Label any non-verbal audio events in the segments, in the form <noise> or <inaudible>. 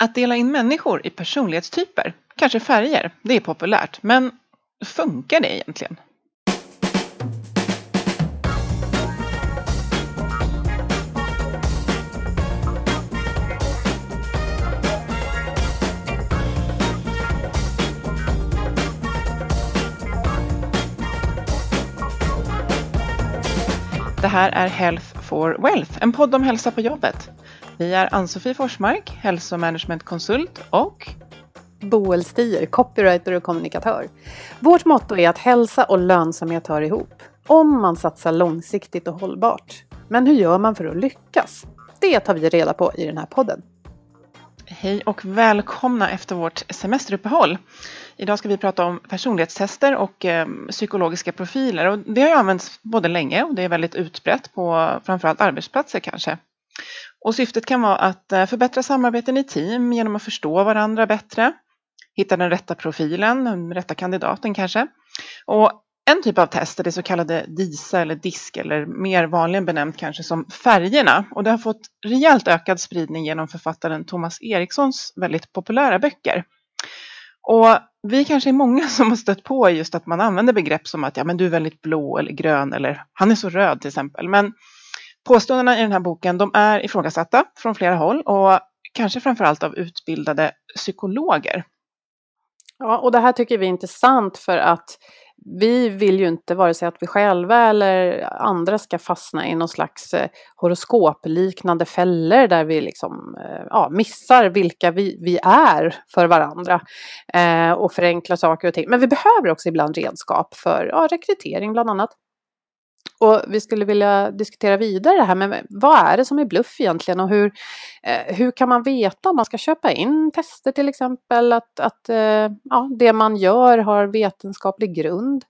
Att dela in människor i personlighetstyper, kanske färger, det är populärt. Men funkar det egentligen? Det här är Health for Wealth, en podd om hälsa på jobbet. Vi är Ann-Sofie Forsmark, hälsomanagementkonsult och Boel Stier, copywriter och kommunikatör. Vårt motto är att hälsa och lönsamhet hör ihop. Om man satsar långsiktigt och hållbart. Men hur gör man för att lyckas? Det tar vi reda på i den här podden. Hej och välkomna efter vårt semesteruppehåll. Idag ska vi prata om personlighetstester och eh, psykologiska profiler. Och det har ju använts både länge och det är väldigt utbrett på framförallt arbetsplatser kanske. Och syftet kan vara att eh, förbättra samarbeten i team genom att förstå varandra bättre, hitta den rätta profilen, den rätta kandidaten kanske. Och en typ av test är det så kallade DISA eller DISK eller mer vanligen benämnt kanske som färgerna och det har fått rejält ökad spridning genom författaren Thomas Erikssons väldigt populära böcker. Och vi kanske är många <laughs> som har stött på just att man använder begrepp som att ja, men du är väldigt blå eller grön eller han är så röd till exempel. Men påståendena i den här boken de är ifrågasatta från flera håll och kanske framförallt av utbildade psykologer. Ja, och det här tycker vi är intressant för att vi vill ju inte vare sig att vi själva eller andra ska fastna i någon slags eh, horoskopliknande fällor där vi liksom eh, ja, missar vilka vi, vi är för varandra eh, och förenklar saker och ting. Men vi behöver också ibland redskap för ja, rekrytering bland annat. Och vi skulle vilja diskutera vidare det här med vad är det som är bluff egentligen och hur, eh, hur kan man veta om man ska köpa in tester till exempel att, att eh, ja, det man gör har vetenskaplig grund.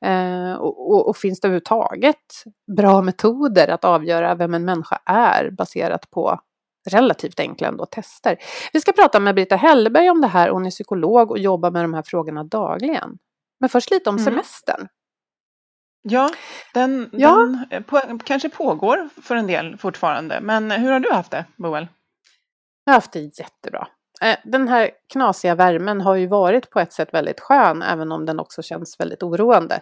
Eh, och, och, och, finns det överhuvudtaget bra metoder att avgöra vem en människa är baserat på relativt enkla ändå tester. Vi ska prata med Britta Hellberg om det här. Hon är psykolog och jobbar med de här frågorna dagligen. Men först lite om mm. semestern. Ja, den, ja. den eh, på, kanske pågår för en del fortfarande. Men hur har du haft det, Boel? Jag har haft det jättebra. Eh, den här knasiga värmen har ju varit på ett sätt väldigt skön, även om den också känns väldigt oroande.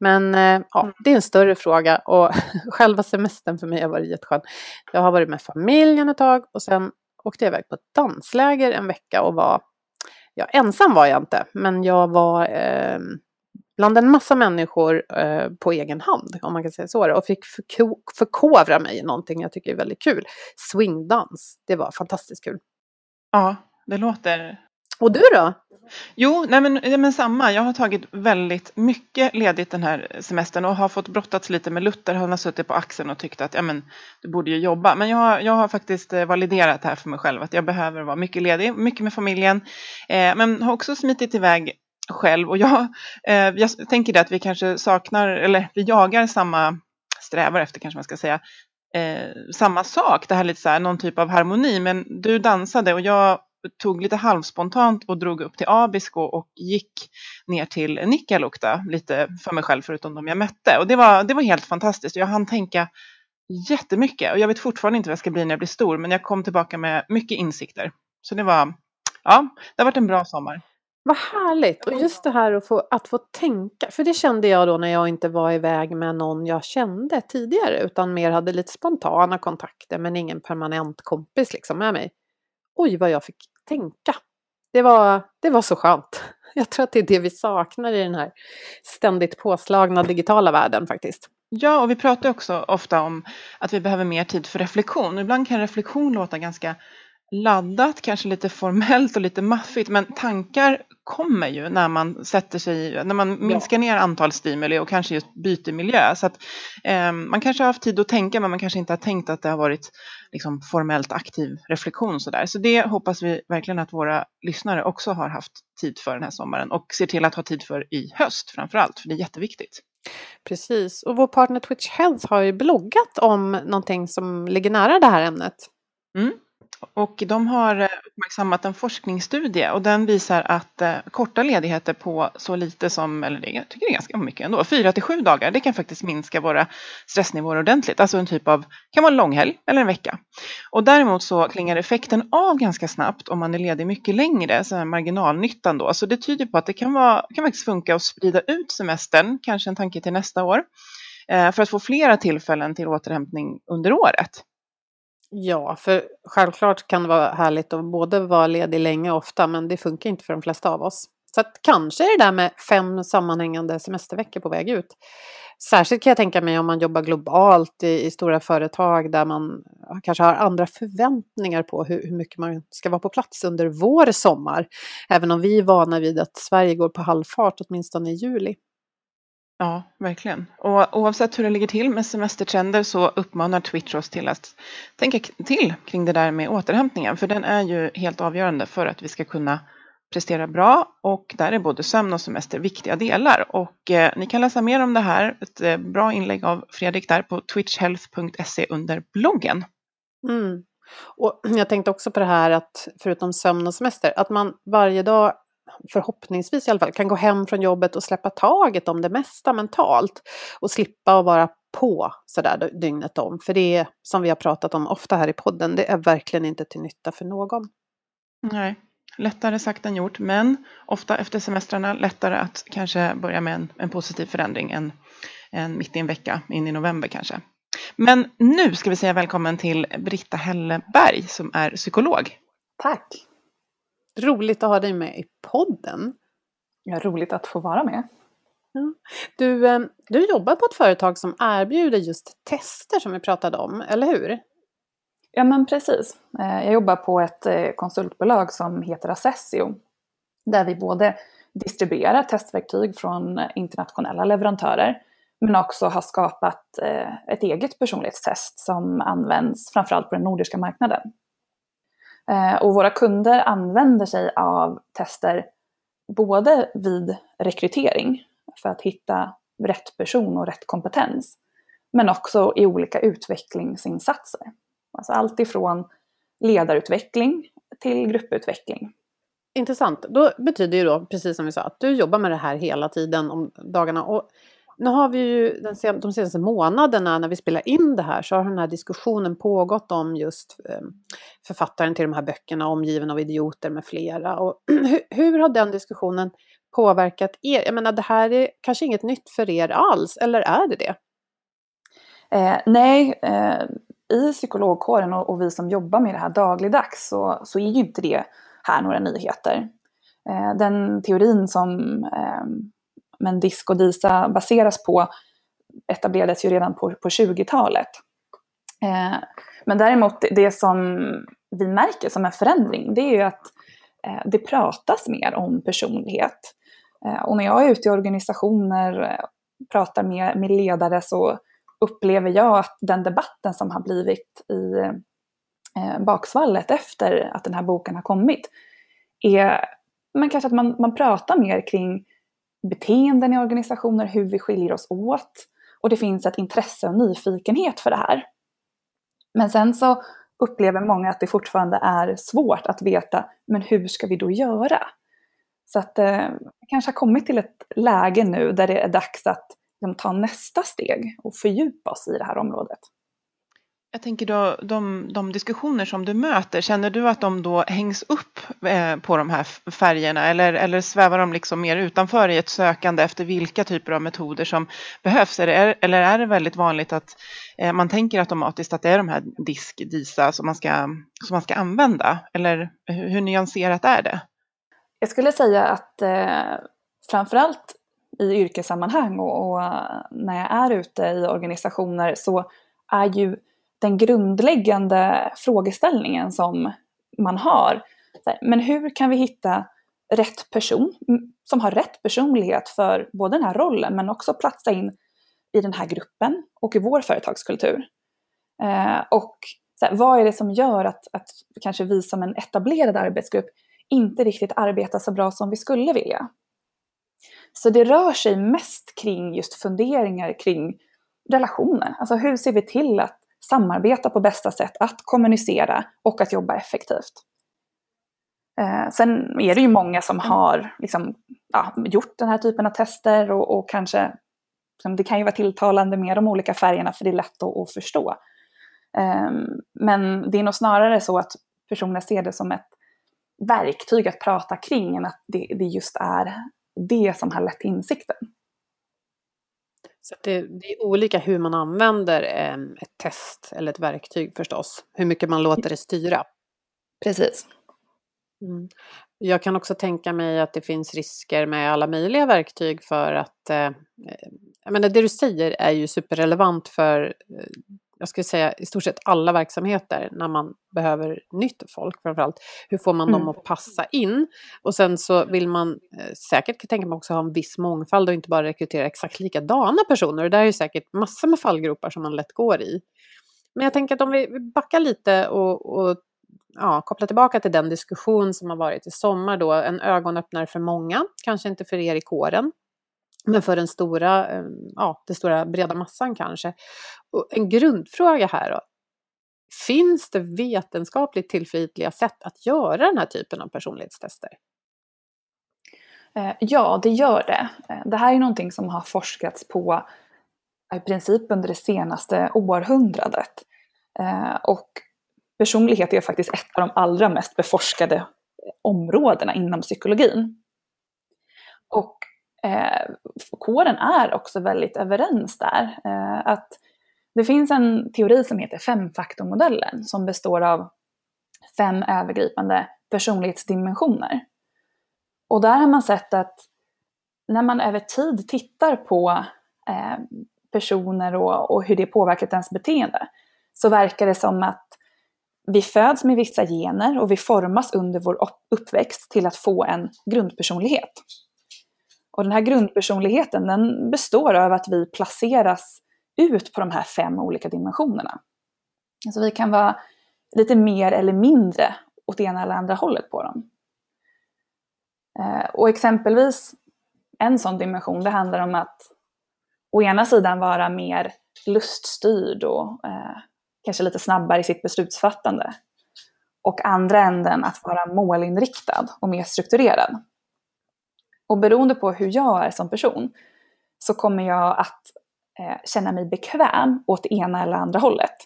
Men eh, ja, mm. det är en större fråga och <laughs> själva semestern för mig har varit jätteskön. Jag har varit med familjen ett tag och sen åkte jag iväg på ett dansläger en vecka och var, ja ensam var jag inte, men jag var eh, bland en massa människor eh, på egen hand, om man kan säga så, och fick förko förkovra mig i någonting jag tycker är väldigt kul. Swingdans, det var fantastiskt kul. Ja, det låter... Och du då? Jo, nej men, nej men samma. Jag har tagit väldigt mycket ledigt den här semestern och har fått brottats lite med Luther. Han har suttit på axeln och tyckt att ja, men, du borde ju jobba. Men jag har, jag har faktiskt eh, validerat här för mig själv att jag behöver vara mycket ledig, mycket med familjen. Eh, men har också smitit iväg själv och jag, eh, jag tänker det att vi kanske saknar, eller vi jagar samma, strävar efter kanske man ska säga, eh, samma sak, det här lite så här, någon typ av harmoni, men du dansade och jag tog lite halvspontant och drog upp till Abisko och gick ner till Nikkaluokta lite för mig själv förutom de jag mötte. Och det var, det var helt fantastiskt. Jag hann tänka jättemycket och jag vet fortfarande inte vad jag ska bli när jag blir stor men jag kom tillbaka med mycket insikter. Så det var, ja, det har varit en bra sommar. Vad härligt! Och just det här att få, att få tänka, för det kände jag då när jag inte var iväg med någon jag kände tidigare utan mer hade lite spontana kontakter men ingen permanent kompis liksom med mig. Oj vad jag fick tänka! Det var, det var så skönt. <laughs> Jag tror att det är det vi saknar i den här ständigt påslagna digitala världen faktiskt. Ja, och vi pratar också ofta om att vi behöver mer tid för reflektion. Ibland kan reflektion låta ganska laddat, kanske lite formellt och lite maffigt, men tankar kommer ju när man sätter sig, när man minskar ner antal stimuli och kanske just byter miljö. Så att, eh, man kanske har haft tid att tänka, men man kanske inte har tänkt att det har varit liksom, formellt aktiv reflektion sådär. Så det hoppas vi verkligen att våra lyssnare också har haft tid för den här sommaren och ser till att ha tid för i höst framför allt, för det är jätteviktigt. Precis, och vår partner Twitch Health har ju bloggat om någonting som ligger nära det här ämnet. Mm. Och de har eh, uppmärksammat en forskningsstudie och den visar att eh, korta ledigheter på så lite som, eller jag tycker det är ganska mycket ändå, fyra till sju dagar, det kan faktiskt minska våra stressnivåer ordentligt. Alltså en typ av, kan vara en långhelg eller en vecka. Och däremot så klingar effekten av ganska snabbt om man är ledig mycket längre, så här marginalnyttan då. Så det tyder på att det kan, vara, kan faktiskt funka att sprida ut semestern, kanske en tanke till nästa år, eh, för att få flera tillfällen till återhämtning under året. Ja, för självklart kan det vara härligt att både vara ledig länge och ofta, men det funkar inte för de flesta av oss. Så att kanske är det där med fem sammanhängande semesterveckor på väg ut. Särskilt kan jag tänka mig om man jobbar globalt i, i stora företag där man kanske har andra förväntningar på hur, hur, mycket man ska vara på plats under vår sommar. Även om vi är vana vid att Sverige går på halvfart åtminstone i juli. Ja, verkligen. Och oavsett hur det ligger till med semestertrender så uppmanar Twitch oss till att tänka till kring det där med återhämtningen. För den är ju helt avgörande för att vi ska kunna prestera bra och där är både sömn och semester viktiga delar. Och eh, ni kan läsa mer om det här, ett eh, bra inlägg av Fredrik där på twitchhealth.se under bloggen. Mm. Och jag tänkte också på det här att förutom sömn och semester, att man varje dag förhoppningsvis i alla fall, kan gå hem från jobbet och släppa taget om det mesta mentalt. Och slippa att vara på sådär dygnet om. För det är, som vi har pratat om ofta här i podden, det är verkligen inte till nytta för någon. Nej, lättare sagt än gjort, men ofta efter semestrarna lättare att kanske börja med en, en positiv förändring än, än mitt i en vecka, in i november kanske. Men nu ska vi säga välkommen till Britta Helleberg som är psykolog. Tack! Roligt att ha dig med i podden. Ja, roligt att få vara med. Ja. Du, eh, du jobbar på ett företag som erbjuder just tester som vi pratade om, eller hur? Ja men precis. Eh, jag jobbar på ett eh, konsultbolag som heter Assessio. Där vi både distribuerar testverktyg från internationella leverantörer men också har skapat ett eget personlighetstest som används framförallt på den nordiska marknaden. Eh, och våra kunder använder sig av tester både vid rekrytering för att hitta rätt person och rätt kompetens. Men också i olika utvecklingsinsatser. Alltså allt ifrån ledarutveckling till grupputveckling. Intressant. Då betyder ju då, precis som vi sa, att du jobbar med det här hela tiden om dagarna. Och nu har vi ju den, de senaste månaderna när vi spelar in det här så har den här diskussionen pågått om just eh, författaren till de här böckerna, Omgiven av idioter med flera. Och <clears throat> hur, hur, har den diskussionen påverkat er? Jag menar, det här är kanske inget nytt för er alls, eller är det det? Eh, nej, eh, i psykologkåren och, och, vi som jobbar med det här dagligdags så, så är ju inte det här några nyheter. Eh, den teorin som eh, men disk och DISA baseras på etablerades ju redan på, på 20-talet. Eh, men däremot det som vi märker som en förändring det är ju att eh, det pratas mer om personlighet. Eh, och när jag är ute i organisationer och pratar med, med ledare så upplever jag att den debatten som har blivit i eh, baksvallet efter att den här boken har kommit är men kanske att man, man pratar mer kring beteenden i organisationer, hur vi skiljer oss åt. Och det finns ett intresse och nyfikenhet för det här. Men sen så upplever många att det fortfarande är svårt att veta, men hur ska vi då göra? Så att eh, vi kanske har kommit till ett läge nu där det är dags att liksom, ta nästa steg och fördjupa oss i det här området. Jag tänker då, de, de diskussioner som du möter, känner du att de då hängs upp eh, på de här färgerna eller, eller svävar de liksom mer utanför i ett sökande efter vilka typer av metoder som behövs? Eller, eller är det väldigt vanligt att eh, man tänker automatiskt att det är de här disk, DISA som man ska, som man ska använda? Eller hur, hur nyanserat är det? Jag skulle säga att eh, framförallt i yrkessammanhang och, och när jag är ute i organisationer så är ju den grundläggande frågeställningen som man har. Men hur kan vi hitta rätt person som har rätt personlighet för både den här rollen men också platsa in i den här gruppen och i vår företagskultur. Eh, och här, vad är det som gör att, att kanske vi som en etablerad arbetsgrupp inte riktigt arbetar så bra som vi skulle vilja? Så det rör sig mest kring just funderingar kring relationer. Alltså hur ser vi till att samarbeta på bästa sätt, att kommunicera och att jobba effektivt. Eh, sen är det ju många som har liksom, ja, gjort den här typen av tester och, och kanske liksom, det kan ju vara tilltalande med de olika färgerna för det är lätt att, att förstå. Eh, men det är nog snarare så att personer ser det som ett verktyg att prata kring än att det, det just är det som har lett till insikten. Så det, det, är olika hur man använder eh, ett test eller ett verktyg förstås. Hur mycket man låter det styra. Precis. Mm. Jag kan också tänka mig att det finns risker med alla möjliga verktyg för att eh, jag menar, det du säger är ju superrelevant för eh, jag skulle säga i stort sett alla verksamheter när man behöver nytt folk framförallt. Hur får man mm. dem att passa in? Och sen så vill man eh, säkert tänka mig också ha en viss mångfald och inte bara rekrytera exakt likadana personer. Och där är ju säkert massor med fallgropar som man lätt går i. Men jag tänker att om vi backar lite och, och ja, kopplar tillbaka till den diskussion som har varit i sommar då, en ögonöppnare för många, kanske inte för er i kåren, men för den stora, eh, ja, den stora breda massan kanske. Och en grundfråga här då. Finns det vetenskapligt tillförlitliga sätt att göra den här typen av personlighetstester? Eh, ja, det gör det. Eh, det här är någonting som har forskats på i princip under det senaste århundradet. Och personlighet är faktiskt ett av de allra mest beforskade områdena inom psykologin. Eh, kåren är också väldigt överens där. Eh, att det finns en teori som heter femfaktormodellen som består av fem övergripande personlighetsdimensioner. Och där har man sett att när man över tid tittar på eh, personer och, och hur det påverkat ens beteende så verkar det som att vi föds med vissa gener och vi formas under vår uppväxt till att få en grundpersonlighet. Och den här grundpersonligheten den består av att vi placeras ut på de här fem olika dimensionerna. Alltså vi kan vara lite mer eller mindre åt ena eller andra hållet på dem. Eh, och exempelvis en sån dimension det handlar om att å ena sidan vara mer luststyrd och eh, kanske lite snabbare i sitt beslutsfattande. Och andra änden att vara målinriktad och mer strukturerad. Och beroende på hur jag är som person så kommer jag att eh, känna mig bekväm åt det ena eller andra hållet.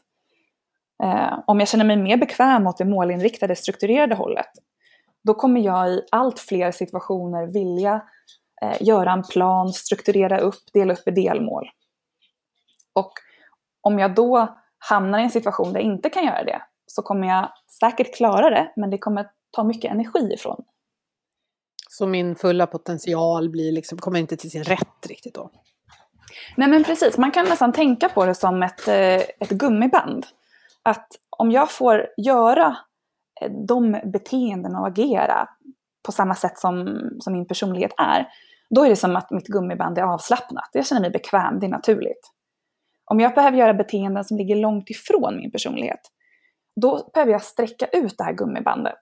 Eh, om jag känner mig mer bekväm åt det målinriktade, strukturerade hållet, då kommer jag i allt fler situationer vilja eh, göra en plan, strukturera upp, dela upp i delmål. Och om jag då hamnar i en situation där jag inte kan göra det, så kommer jag säkert klara det, men det kommer ta mycket energi ifrån så min fulla potential blir liksom, kommer inte till sin rätt riktigt då? Nej men precis, man kan nästan tänka på det som ett, eh, ett gummiband. Att om jag får göra eh, de beteenden och agera på samma sätt som, som min personlighet är, då är det som att mitt gummiband är avslappnat. Jag känner mig bekväm, det är naturligt. Om jag behöver göra beteenden som ligger långt ifrån min personlighet, då behöver jag sträcka ut det här gummibandet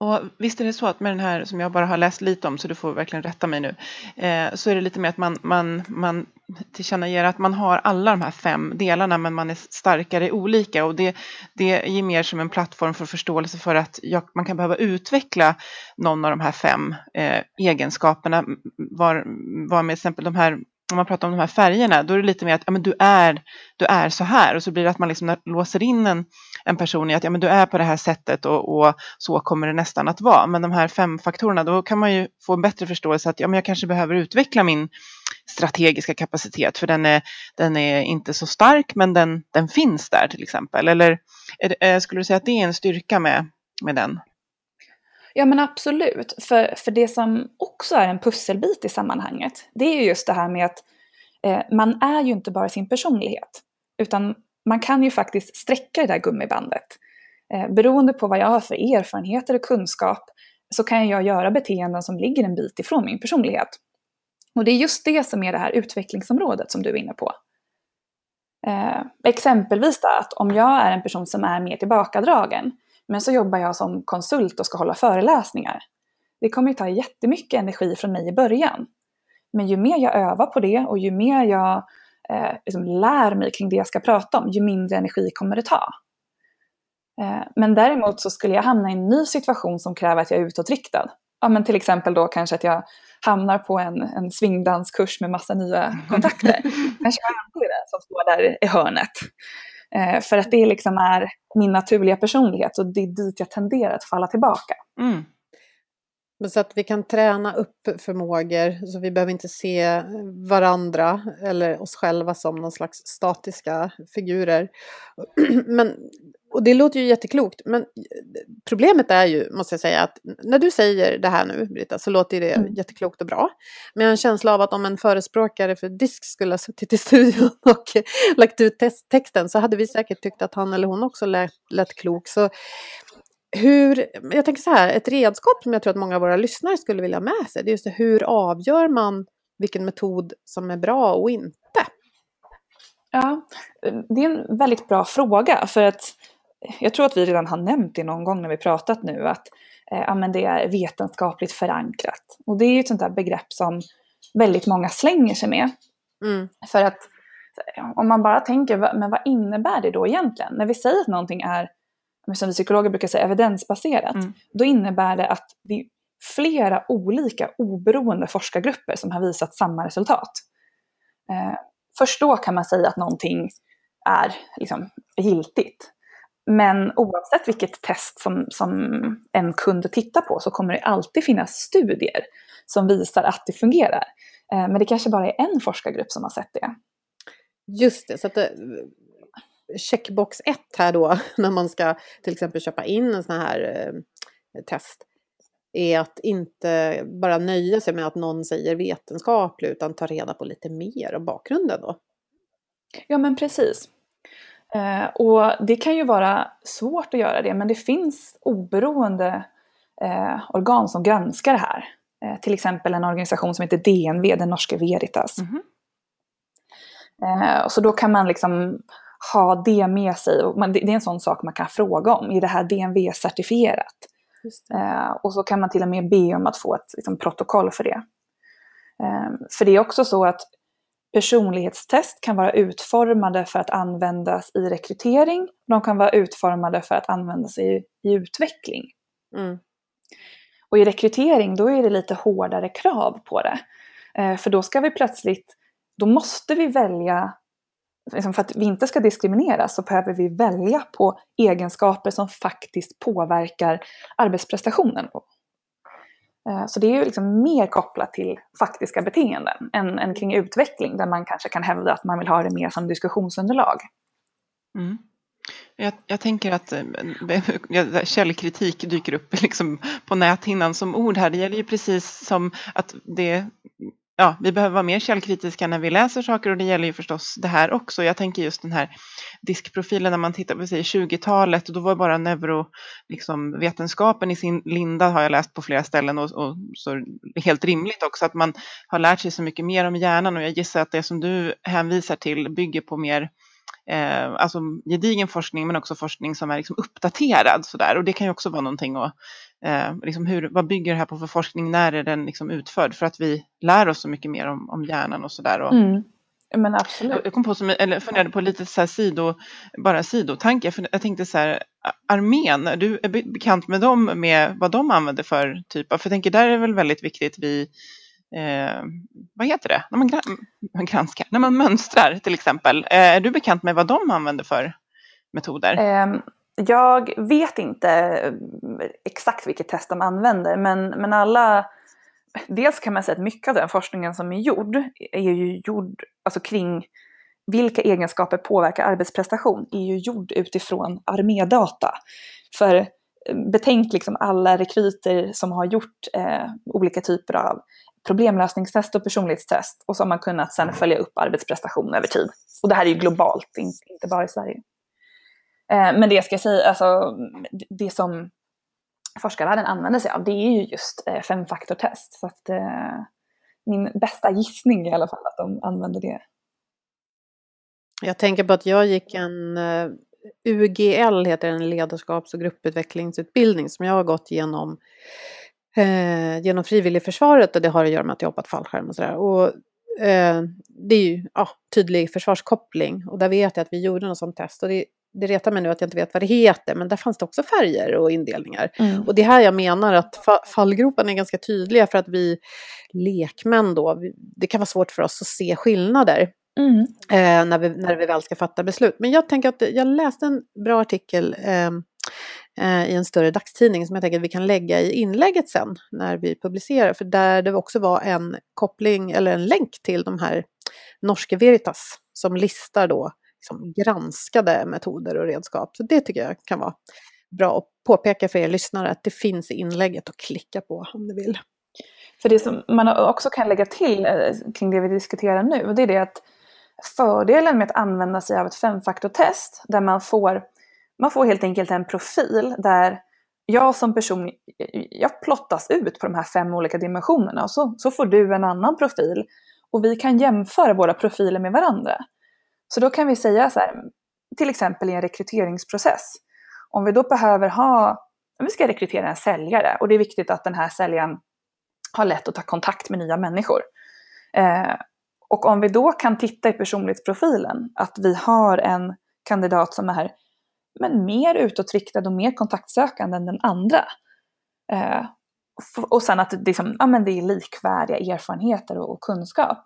och visst är det så att med den här som jag bara har läst lite om, så du får verkligen rätta mig nu, eh, så är det lite mer att man, man, man tillkännager att man har alla de här fem delarna men man är starkare i olika och det, det ger mer som en plattform för förståelse för att jag, man kan behöva utveckla någon av de här fem eh, egenskaperna. Var, var med exempel de här om man pratar om de här färgerna, då är det lite mer att ja, men du, är, du är så här och så blir det att man liksom låser in en, en person i att ja, men du är på det här sättet och, och, så kommer det nästan att vara. Men de här fem faktorerna, då kan man ju få en bättre förståelse att ja, men jag kanske behöver utveckla min strategiska kapacitet för den är, den är inte så stark men den, den finns där till exempel. Eller är, eh, skulle du säga att det är en styrka med, med den? Ja men absolut, för, för det som också är en pusselbit i sammanhanget, det är just det här med att eh, man är ju inte bara sin personlighet, utan man kan ju faktiskt sträcka det där gummibandet. Eh, beroende på vad jag har för erfarenheter och kunskap så kan jag göra beteenden som ligger en bit ifrån min personlighet. Och det är just det som är det här utvecklingsområdet som du är inne på. Eh, exempelvis då, att om jag är en person som är mer tillbakadragen, men så jobbar jag som konsult och ska hålla föreläsningar. Det kommer ju ta jättemycket energi från mig i början. Men ju mer jag övar på det och ju mer jag eh, liksom lär mig kring det jag ska prata om, ju mindre energi kommer det ta. Eh, men däremot så skulle jag hamna i en ny situation som kräver att jag är utåtriktad. Ja, men till exempel då kanske att jag hamnar på en, en swingdanskurs med massa nya kontakter. <laughs> kanske jag är den som står där i hörnet. Eh, för att det liksom är min naturliga personlighet och det är dit jag tenderar att falla tillbaka. Mm. Så att vi kan träna upp förmågor så vi behöver inte se varandra eller oss själva som någon slags statiska figurer. <clears throat> Men, och det låter ju jätteklokt, men problemet är ju, måste jag säga, att när du säger det här nu, Britta, så låter det mm. jätteklokt och bra. Men jag har en känsla av att om en förespråkare för disk skulle ha suttit i studion <laughs> och lagt ut texten så hade vi säkert tyckt att han eller hon också lät, lät klok. Så hur, jag tänker så här, ett redskap som jag tror att många av våra lyssnare skulle vilja ha med sig, det är just det, hur avgör man vilken metod som är bra och inte? Ja, det är en väldigt bra fråga för att jag tror att vi redan har nämnt det någon gång när vi pratat nu att eh, ja, men det är vetenskapligt förankrat. Och det är ju ett sånt där begrepp som väldigt många slänger sig med. Mm. För att om man bara tänker, men vad innebär det då egentligen? När vi säger att någonting är som vi psykologer brukar säga, evidensbaserat, mm. då innebär det att det är flera olika oberoende forskargrupper som har visat samma resultat. Eh, först då kan man säga att någonting är liksom, giltigt. Men oavsett vilket test som, som en kund tittar på så kommer det alltid finnas studier som visar att det fungerar. Eh, men det kanske bara är en forskargrupp som har sett det. Just det, så att det, checkbox 1 här då, <laughs> när man ska till exempel köpa in en sån här eh, test, är att inte bara nöja sig med att någon säger vetenskaplig utan ta reda på lite mer om bakgrunden då. Ja men precis. Eh, och det kan ju vara svårt att göra det men det finns oberoende eh, organ som granskar det här. Eh, till exempel en organisation som heter DNV, den norske Veritas. Mm -hmm. så då kan man liksom ha det med sig. Och det är en sån sak man kan fråga om. Är det här DNV-certifierat? Eh, och så kan man till och med be om att få ett liksom, protokoll för det. Eh, för det är också så att personlighetstest kan vara utformade för att användas i rekrytering. De kan vara utformade för att användas i, i utveckling. Mm. Och i rekrytering då är det lite hårdare krav på det. Eh, för då ska vi plötsligt, då måste vi välja liksom för att vi inte ska diskrimineras så behöver vi välja på egenskaper som faktiskt påverkar arbetsprestationen. Eh, så det är ju liksom mer kopplat till faktiska beteenden än, än kring utveckling där man kanske kan hävda att man vill ha det mer som diskussionsunderlag. Mm. Jag, jag, tänker att eh, källkritik dyker upp <laughs> liksom på näthinnan som ord här. Det gäller ju precis som att det ja, vi behöver vara mer källkritiska när vi läser saker och det gäller ju förstås det här också. Jag tänker just den här diskprofilen när man tittar på 20-talet och då var bara neurovetenskapen liksom, i sin linda har jag läst på flera ställen och, och så helt rimligt också att man har lärt sig så mycket mer om hjärnan och jag gissar att det som du hänvisar till bygger på mer eh, alltså gedigen forskning men också forskning som är liksom uppdaterad sådär och det kan ju också vara någonting att Eh, liksom hur, vad bygger det här på för forskning? När är den liksom utförd? För att vi lär oss så mycket mer om, om hjärnan och sådär. Mm. Men absolut. Jag kom på som, eller funderade på lite så här sido, bara sidotanke. Jag tänkte så här, armén, du är bekant med dem, med vad de använder för typ av, för jag tänker där är det väl väldigt viktigt vi eh, vad heter det, när man, man granskar, när man mönstrar till exempel. Eh, är du bekant med vad de använder för metoder? Eh, jag vet inte mm, exakt vilket test de använder, men, men alla Dels kan man säga att mycket av den forskningen som är gjord är ju gjord alltså kring vilka egenskaper påverkar arbetsprestation är ju gjord utifrån armédata. För mm, betänk liksom alla rekryter som har gjort eh, olika typer av problemlösningstest och personlighetstest och så har man kunnat sedan följa upp arbetsprestation över tid. Och det här är ju globalt, inte bara i Sverige. Eh, men det ska jag säga, alltså det som forskarvärlden använder sig av det är ju just eh, femfaktortest. Så att eh, min bästa gissning är i alla fall att de använder det. Jag tänker på att jag gick en eh, UGL heter en ledarskaps och grupputvecklingsutbildning som jag har gått genom eh, genom frivilligförsvaret och det har att göra med att jag hoppat fallskärm och sådär. Och eh, det är ju ja, tydlig försvarskoppling och där vet jag att vi gjorde något sånt test och det, det retar mig nu att jag inte vet vad det heter men där fanns det också färger och indelningar. Mm. Och det är här jag menar att fallgroparna är ganska tydliga för att vi lekmän då, det kan vara svårt för oss att se skillnader. Mm. Eh, när, vi, när vi väl ska fatta beslut. Men jag tänker att jag läste en bra artikel eh, eh, i en större dagstidning som jag tänker att vi kan lägga i inlägget sen när vi publicerar. För där det också var en koppling eller en länk till de här norske Veritas som listar då liksom, granskade metoder och redskap. Så det tycker jag kan vara bra att påpeka för er lyssnare att det finns i inlägget att klicka på om ni vill. För det som man också kan lägga till eh, kring det vi diskuterar nu, det är det att fördelen med att använda sig av ett femfaktortest där man får man får helt enkelt en profil där jag som person, jag plottas ut på de här fem olika dimensionerna och så, så får du en annan profil och vi kan jämföra våra profiler med varandra. Så då kan vi säga så här, till exempel i en rekryteringsprocess, om vi då behöver ha, om vi ska rekrytera en säljare och det är viktigt att den här säljaren har lätt att ta kontakt med nya människor. Eh, och om vi då kan titta i personlighetsprofilen, att vi har en kandidat som är men mer utåtriktad och mer kontaktsökande än den andra. Eh, och sen att det, liksom, ja, men det är likvärdiga erfarenheter och, och kunskap.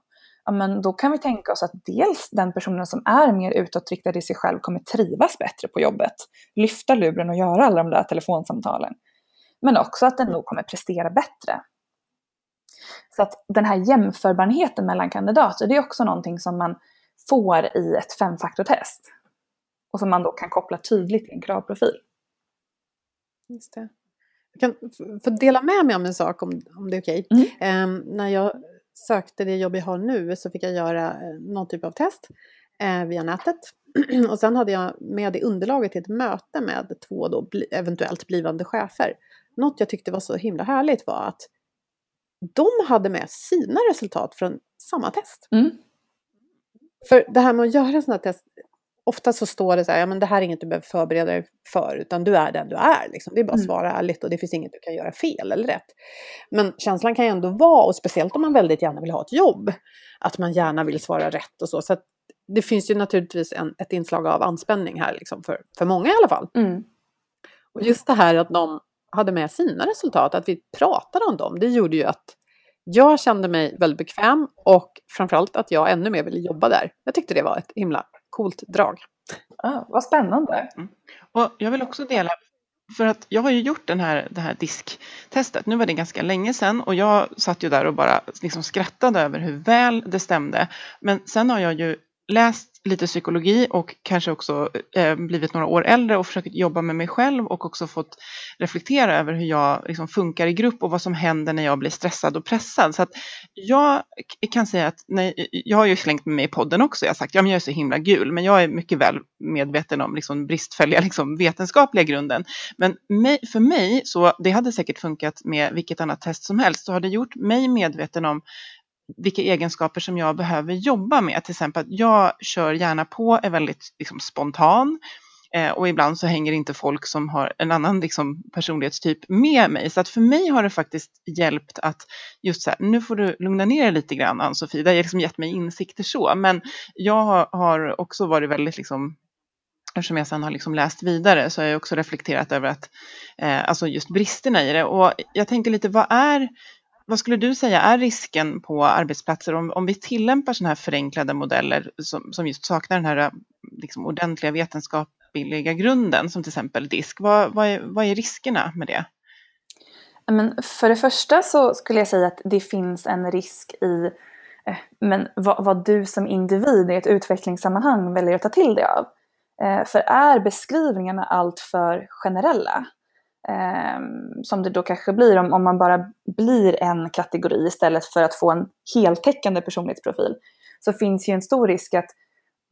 Ja, men då kan vi tänka oss att dels den personen som är mer utåtriktad i sig själv kommer trivas bättre på jobbet, lyfta luren och göra alla de där telefonsamtalen. Men också att den nog kommer prestera bättre. Så att den här jämförbarheten mellan kandidater, det är också någonting som man får i ett femfaktortest och som man då kan koppla tydligt till en kravprofil. Just det. Jag kan få dela med mig om en sak om, om det är okej. Okay. Mm. Um, när jag sökte det jobb jag har nu så fick jag göra uh, någon typ av test uh, via nätet. <clears throat> och sen hade jag med det underlaget till ett möte med två då bli, eventuellt blivande chefer. Något jag tyckte var så himla härligt var att de hade med sina resultat från samma test. Mm. För det här med att göra sådana test, ofta så står det så här, ja men det här är inget du behöver förbereda dig för, utan du är den du är. Liksom. Det är bara att mm. svara mm. ärligt och det finns inget du kan göra fel eller rätt. Men känslan kan ju ändå vara, och speciellt om man väldigt gärna vill ha ett jobb, att man gärna vill svara rätt och så. Så det finns ju naturligtvis en, ett inslag av anspänning här, liksom, för, för många i alla fall. Mm. Och just det här att de hade med sina resultat, att vi pratade om dem, det gjorde ju att jag kände mig väldigt bekväm och framförallt att jag ännu mer ville jobba där. Jag tyckte det var ett himla coolt drag. Ah, vad spännande. Mm. Och jag vill också dela, för att jag har ju gjort den här, det här disktestet, nu var det ganska länge sedan och jag satt ju där och bara liksom skrattade över hur väl det stämde. Men sen har jag ju läst lite psykologi och kanske också eh, blivit några år äldre och försökt jobba med mig själv och också fått reflektera över hur jag liksom funkar i grupp och vad som händer när jag blir stressad och pressad. Så att jag kan säga att nej, jag har ju slängt med mig i podden också, jag har sagt ja men jag är så himla gul, men jag är mycket väl medveten om liksom bristfälliga <laughs> liksom vetenskapliga grunden. Men mig, för mig, så det hade säkert funkat med vilket annat test som helst, så har det gjort mig medveten om vilka egenskaper som jag behöver jobba med. Till exempel att jag kör gärna på, är väldigt liksom, spontan. Eh, och ibland så hänger inte folk som har en annan liksom, personlighetstyp med mig. Så att för mig har det faktiskt hjälpt att just så här, nu får du lugna ner dig lite grann Ann-Sofie. Det har liksom gett mig insikter så. Men jag har, har också varit väldigt liksom, eftersom jag sen har liksom läst vidare så har jag också reflekterat över att, eh, alltså just bristerna i det. Och jag tänker lite, vad är vad skulle du säga är risken på arbetsplatser om, om vi tillämpar sådana här förenklade modeller som, som just saknar den här liksom, ordentliga vetenskapliga grunden som till exempel DISK? Vad, vad, är, vad är riskerna med det? Men för det första så skulle jag säga att det finns en risk i eh, men vad, vad, du som individ i ett utvecklingssammanhang väljer att ta till dig av. Eh, för är beskrivningarna alltför generella Ehm, som det då kanske blir om, om man bara blir en kategori istället för att få en heltäckande personlighetsprofil, så finns ju en stor risk att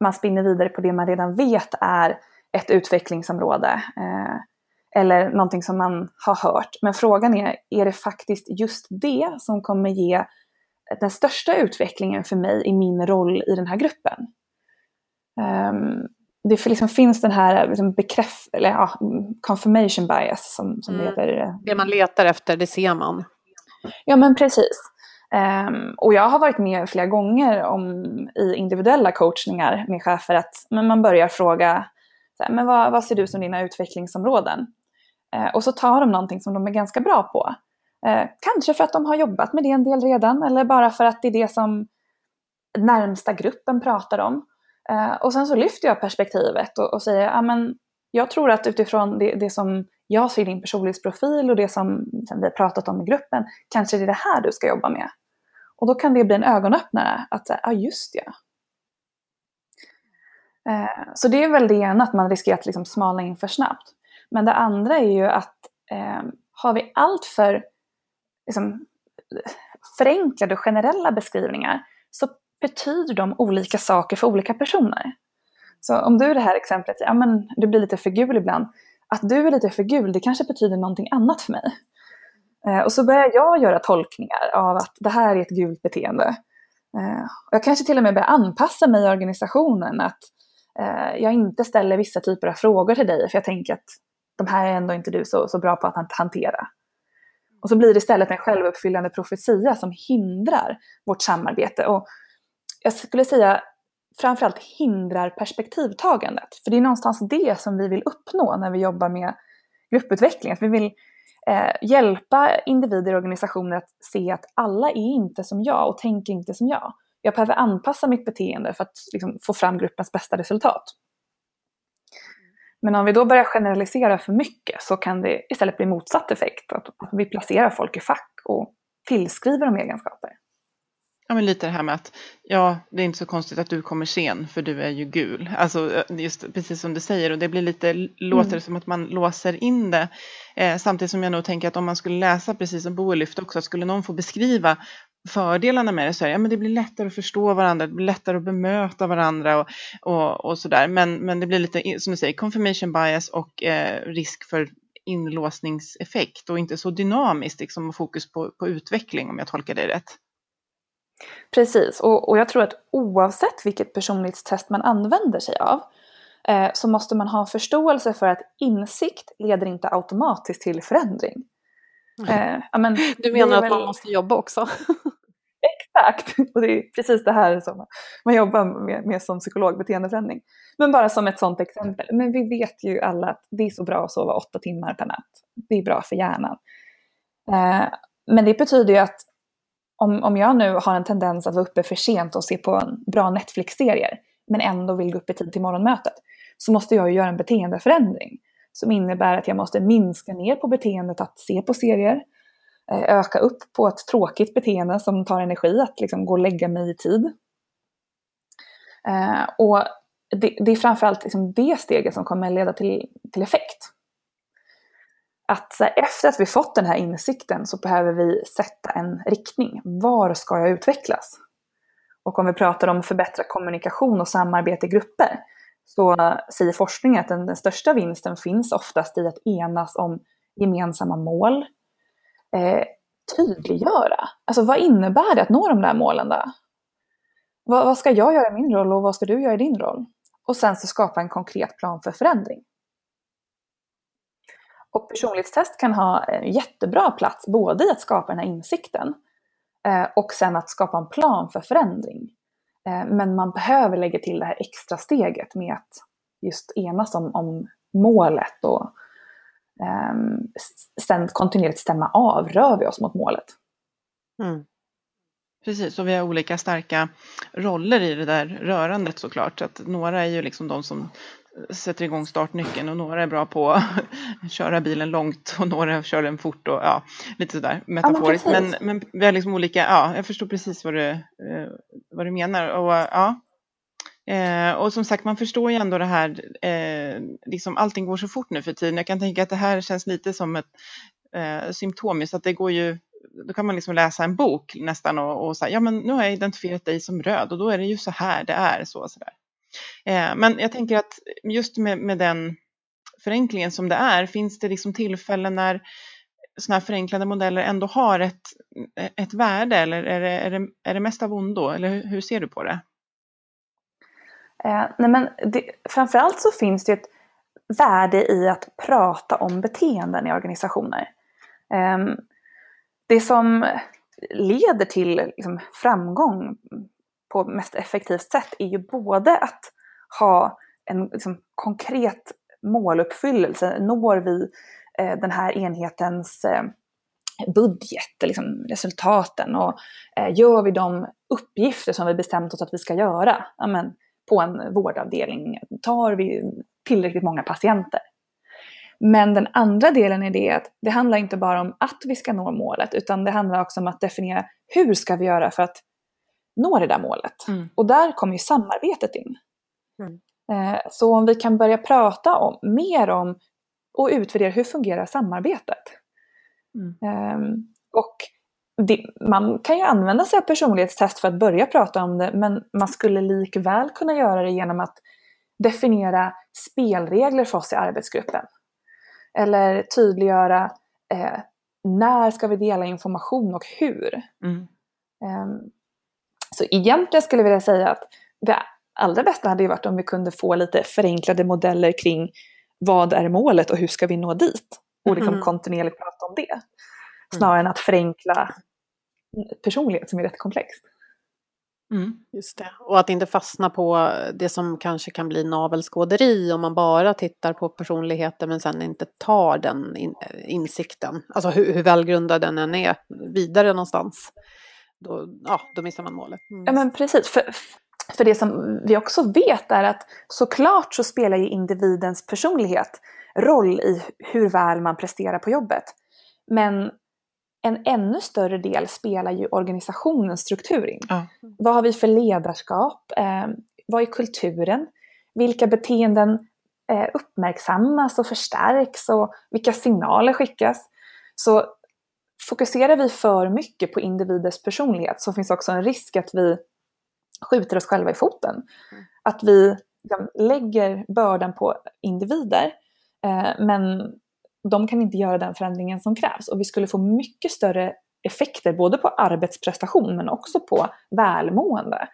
man spinner vidare på det man redan vet är ett utvecklingsområde. Eh, eller någonting som man har hört. Men frågan är, är det faktiskt just det som kommer ge den största utvecklingen för mig i min roll i den här gruppen? Um, det liksom finns den här liksom bekräft, eller, ja, confirmation bias som, som mm. heter. Det man letar efter, det ser man. Ja men precis. Um, och jag har varit med flera gånger om, i individuella coachningar med chefer att men man börjar fråga här, men vad, vad ser du som dina utvecklingsområden? Uh, och så tar de någonting som de är ganska bra på. Uh, kanske för att de har jobbat med det en del redan eller bara för att det är det som närmsta gruppen pratar om. Eh, och sen så lyfter jag perspektivet och, och säger, ja men jag tror att utifrån det, det, som jag ser i din personlighetsprofil och det som, vi har pratat om i gruppen, kanske det är det här du ska jobba med. Och då kan det bli en ögonöppnare att säga, ja just ja. Eh, så det är väl det ena, att man riskerar att liksom smalna in för snabbt. Men det andra är ju att eh, har vi allt för liksom, eh, förenklade och generella beskrivningar så betyder de olika saker för olika personer. Så om du i det här exemplet, ja men du blir lite för gul ibland. Att du är lite för gul, det kanske betyder någonting annat för mig. Eh, och så börjar jag göra tolkningar av att det här är ett gult beteende. Eh, jag kanske till och med börjar anpassa mig i organisationen. Att eh, jag inte ställer vissa typer av frågor till dig för jag tänker att de här är ändå inte du så, så bra på att hantera. Och så blir det istället en självuppfyllande profetia som hindrar vårt samarbete. Och jag skulle säga framförallt hindrar perspektivtagandet. För det är någonstans det som vi vill uppnå när vi jobbar med grupputveckling. Att vi vill eh, hjälpa individer och organisationer att se att alla är inte som jag och tänker inte som jag. Jag behöver anpassa mitt beteende för att liksom, få fram gruppens bästa resultat. Men om vi då börjar generalisera för mycket så kan det istället bli motsatt effekt. Att, att vi placerar folk i fack och tillskriver dem egenskaper. Ja, men lite det här med att ja, det är inte så konstigt att du kommer sen för du är ju gul. Alltså just precis som du säger och det blir lite, låter mm. som att man låser in det. Eh, samtidigt som jag nog tänker att om man skulle läsa precis som Boel lyfte också, skulle någon få beskriva fördelarna med det så är det, ja, men det blir lättare att förstå varandra, det blir lättare att bemöta varandra och, och, och sådär. Men, men det blir lite, som du säger, confirmation bias och eh, risk för inlåsningseffekt och inte så dynamiskt liksom, fokus på, på utveckling om jag tolkar det rätt. Precis, och, och jag tror att oavsett vilket personlighetstest man använder sig av eh, så måste man ha förståelse för att insikt leder inte automatiskt till förändring. Eh, men, <laughs> du menar att väl... man måste jobba också? <laughs> Exakt, och det är precis det här som man jobbar med, med som psykolog, beteendeförändring. Men bara som ett sådant exempel, men vi vet ju alla att det är så bra att sova åtta timmar per natt. Det är bra för hjärnan. Eh, men det betyder ju att om, om jag nu har en tendens att vara uppe för sent och se på en bra Netflix-serier, men ändå vill gå upp i tid till morgonmötet, så måste jag ju göra en beteendeförändring. Som innebär att jag måste minska ner på beteendet att se på serier, eh, öka upp på ett tråkigt beteende som tar energi, att liksom gå och lägga mig i tid. Eh, och det, det är framförallt liksom det steget som kommer leda till, till effekt att här, efter att vi fått den här insikten så behöver vi sätta en riktning. Var ska jag utvecklas? Och om vi pratar om förbättrad kommunikation och samarbete i grupper så säger forskningen att den, den största vinsten finns oftast i att enas om gemensamma mål. Eh, tydliggöra. Alltså vad innebär det att nå de där målen då? Vad, vad, ska jag göra i min roll och vad ska du göra i din roll? och sen så skapa en konkret plan för förändring. Och personlighetstest kan ha en jättebra plats både i att skapa den här insikten eh, och sen att skapa en plan för förändring. Eh, men man behöver lägga till det här extra steget med att just enas om, om målet och ehm, sen kontinuerligt stämma av, rör vi oss mot målet? Mm. Precis, och vi har olika starka roller i det där rörandet såklart. Att några är ju liksom de som sätter igång startnyckeln och några är bra på att köra bilen långt och några kör den fort och ja, lite sådär metaforiskt. Ja, men, men, men, vi har liksom olika, ja, jag förstår precis vad du, eh, vad du menar. Och, ja. Eh, och som sagt, man förstår ju ändå det här, eh, liksom allting går så fort nu för tiden. Jag kan tänka att det här känns lite som ett eh, symptom, så att det går ju då kan man liksom läsa en bok nästan och, och säga, ja men nu har jag identifierat dig som röd och då är det ju så här det är. Så, så där. Eh, men jag tänker att just med, med den förenklingen som det är, finns det liksom tillfällen när sådana här förenklade modeller ändå har ett, ett värde eller är det, är det, är det mest av ondo? Eller hur, hur ser du på det? Eh, nej men det, framförallt så finns det ett värde i att prata om beteenden i organisationer. Eh, det som leder till liksom, framgång på mest effektivt sätt är ju både att ha en liksom, konkret måluppfyllelse. Når vi eh, den här enhetens eh, budget, liksom, resultaten och eh, gör vi de uppgifter som vi bestämt oss att vi ska göra amen, på en vårdavdelning? Tar vi tillräckligt många patienter? Men den andra delen är det att det handlar inte bara om att vi ska nå målet utan det handlar också om att definiera hur ska vi göra för att nå det där målet. Mm. Och där kommer ju samarbetet in. Mm. Eh, så om vi kan börja prata om, mer om och utvärdera hur fungerar samarbetet. Um, och det, man kan ju använda sig av personlighetstest för att börja prata om det men man skulle likväl kunna göra det genom att definiera spelregler för oss i arbetsgruppen. Eller tydliggöra eh, när ska vi dela information och hur. Mm. Um, så egentligen skulle jag vilja säga att det allra bästa hade ju varit om vi kunde få lite förenklade modeller kring vad är målet och hur ska vi nå dit? Och liksom mm. kontinuerligt prata om det. Snarare mm. än att förenkla personlighet som är rätt komplext. Mm. Just det. Och att inte fastna på det som kanske kan bli navelskåderi om man bara tittar på personligheter men sen inte tar den in, insikten, alltså hur, hur välgrundad den än är, vidare någonstans. Då, ja, då missar man målet. Mm. Ja men precis. För, för det som vi också vet är att såklart så spelar ju individens personlighet roll i hur väl man presterar på jobbet. Men en ännu större del spelar ju organisationens struktur in. Ja. Vad har vi för ledarskap? Eh, vad är kulturen? Vilka beteenden eh, uppmärksammas och förstärks och vilka signaler skickas? Så fokuserar vi för mycket på individers personlighet så finns också en risk att vi skjuter oss själva i foten. Mm. Att vi lägger bördan på individer eh, men de kan inte göra den förändringen som krävs och vi skulle få mycket större effekter både på arbetsprestation men också på välmående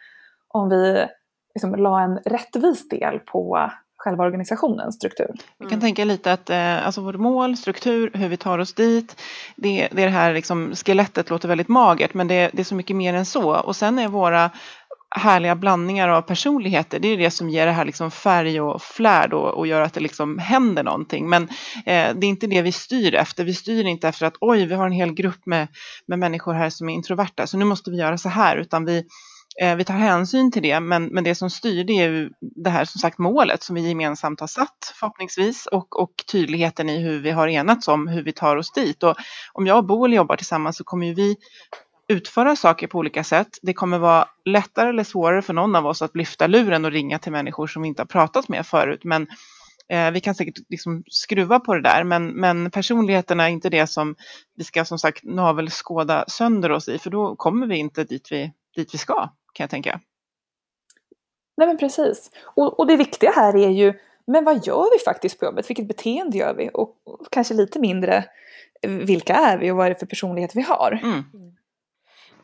om vi liksom la en rättvis del på själva organisationens struktur. Vi kan tänka lite att eh, alltså vårt mål, struktur, hur vi tar oss dit, det, det, är det här liksom, skelettet låter väldigt magert men det, det, är så mycket mer än så. Och sen är våra härliga blandningar av personligheter. Det är det som ger det här liksom färg och flärd och, och gör att det liksom händer någonting. Men eh, det är inte det vi styr efter. Vi styr inte efter att oj, vi har en hel grupp med, med människor här som är introverta, så nu måste vi göra så här, utan vi, Eh, vi tar hänsyn till det. Men, men det som styr det är ju det här som sagt målet som vi gemensamt har satt förhoppningsvis och, och tydligheten i hur vi har enats om hur vi tar oss dit. Och om jag och Boel jobbar tillsammans så kommer ju vi utföra saker på olika sätt. Det kommer vara lättare eller svårare för någon av oss att lyfta luren och ringa till människor som vi inte har pratat med förut. Men eh, vi kan säkert liksom skruva på det där. Men, men personligheterna är inte det som vi ska som sagt navelskåda sönder oss i. För då kommer vi inte dit vi, dit vi ska kan jag tänka. Nej men precis. Och, och det viktiga här är ju, men vad gör vi faktiskt på jobbet? Vilket beteende gör vi? Och, och kanske lite mindre, vilka är vi och vad är det för personlighet vi har? Mm.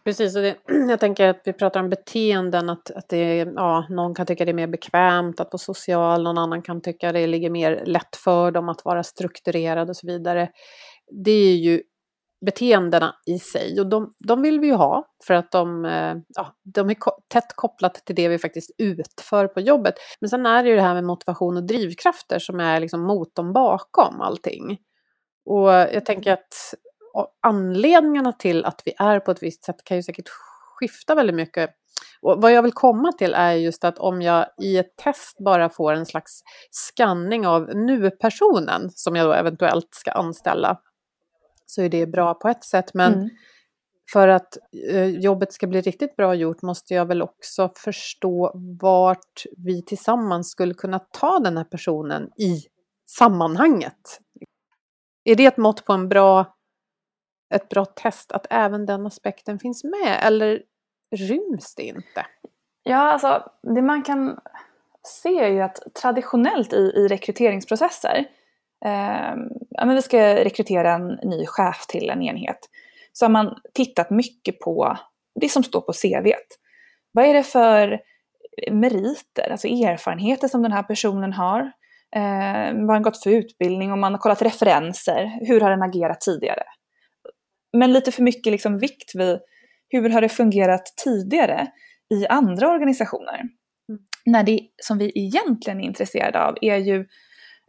Precis, och det, <clears throat> jag tänker att vi pratar om beteenden, att, att det ja, någon kan tycka det är mer bekvämt att vara social, någon annan kan tycka det ligger mer lätt för dem att vara strukturerad och så vidare. Det är ju beteendena i sig och de, de vill vi ju ha för att de, eh, ja, de är tätt kopplat till det vi faktiskt utför på jobbet. Men sen är det ju det här med motivation och drivkrafter som är liksom motorn bakom allting. Och jag tänker att anledningarna till att vi är på ett visst sätt kan ju säkert skifta väldigt mycket. Och vad jag vill komma till är just att om jag i ett test bara får en slags skanning av nu-personen som jag då eventuellt ska anställa så är det bra på ett sätt. Men mm. för att eh, jobbet ska bli riktigt bra gjort måste jag väl också förstå vart vi tillsammans skulle kunna ta den här personen i sammanhanget. Är det ett mått på en bra ett bra test att även den aspekten finns med eller ryms det inte? Ja, alltså det man kan se är ju att traditionellt i, i rekryteringsprocesser, ja, men vi ska rekrytera en ny chef till en enhet, så har man tittat mycket på det som står på CV. Vad är det för meriter, alltså erfarenheter som den här personen har? Eh, vad har den gått för utbildning? Om man har kollat referenser, hur har den agerat tidigare? men lite för mycket liksom vikt vid hur har det fungerat tidigare i andra organisationer. Mm. När det som vi egentligen är intresserade av är ju